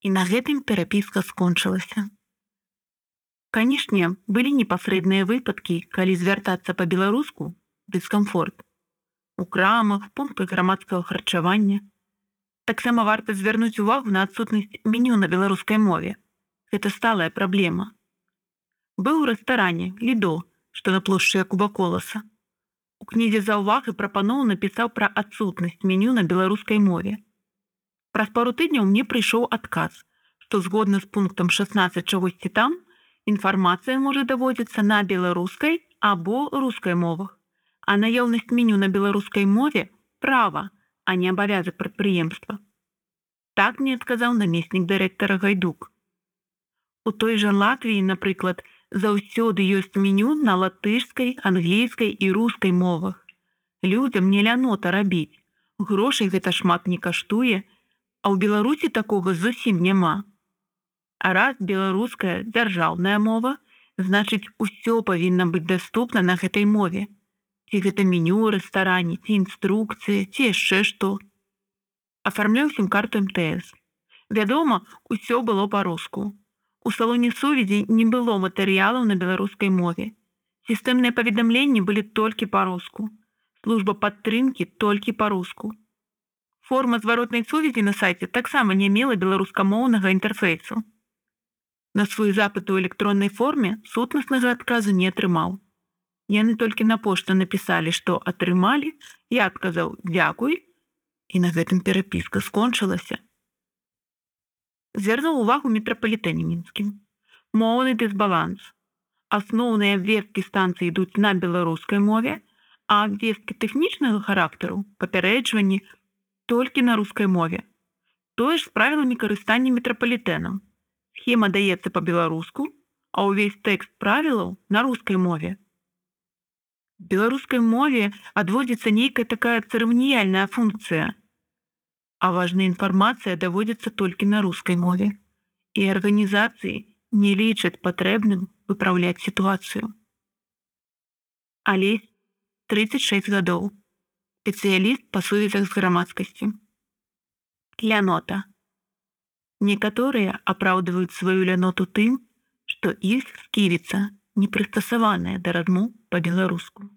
І на гэтым перапіска скончылася. Канешне, былі непасрэдныя выпадкі, калі звяртацца па-беларуску дыскамфорт. У крамах, пунктах грамадскага харчавання. Таксама варта звярнуць увагу на адсутнасць меню на беларускай мове. Гэта сталая праблема. Быў у рэстаране лідо, што на плошчы кубаколаса. У кнізе заўваг і прапаноў напісаў пра адсутнасць меню на беларускай мове. Праз пару тыдняў мне прыйшоў адказ, што згодна з пунктам 16 чагосьці там, інфармацыя можа даводзіцца на беларускай або рускай мовах, а наяўнасць меню на беларускай мове права, а не абавязак прадпрыемства. Так мне адказаў намеснік дырэктара гайдук. У той жа Латвіі, напрыклад, заўсёды ёсць меню на латышскай, англійскай і рускай мовах. Людзям не лянота рабіць. Грошай гэта шмат не каштуе, а ў Беларусі такога зусім няма. А раз беларуская дзяржаўная мова, значыць, усё павінна быць даступна на гэтай мове. Ці гэта меню ў рэстаране, ці інструкцыі, ці яшчэ што. Афармляў сім-карту МТС. Вядома, усё было па-руску. У салоне сувязі не было матэрыялаў на беларускай мове. Сістэмныя паведамленні былі толькі па-руску. Служба падтрымкі толькі па-руску. Форма зваротнай сувязі на сайце таксама не мела беларускамоўнага інтэрфейсу. На свой запыт у электроннай форме сутнаснага адказу не атрымаў. Яны толькі на пошту напісалі, што атрымалі, я адказаў дзякуй, і на гэтым перапіска скончылася. Звярнуў увагу метрапалітэне мінскім. Моўны дысбаланс. Асноўныя абвесткі станцыі ідуць на беларускай мове, а абвесткі тэхнічнага характару папярэджванні толькі на рускай мове. Тое ж з правіламі карыстання метрапалітэнам схема даецца по-беларуску, а ўвесь тэкст правілаў на рускай мове. Беларускай мове адводзіцца нейкая такая цырыманіяльная функцыя. А важная інфармацыя даводзіцца толькі на рускай мове. І арганізацыі не лічаць патрэбным выпраўляць сітуацыю. Алесь 36 гадоў. Спецыяліст па сувязях з грамадскасцю. Лянота. Некаторыя апраўдваюць сваю ляноту тым, што іх сківіца не прыстасаваная да размоў па-беларуску.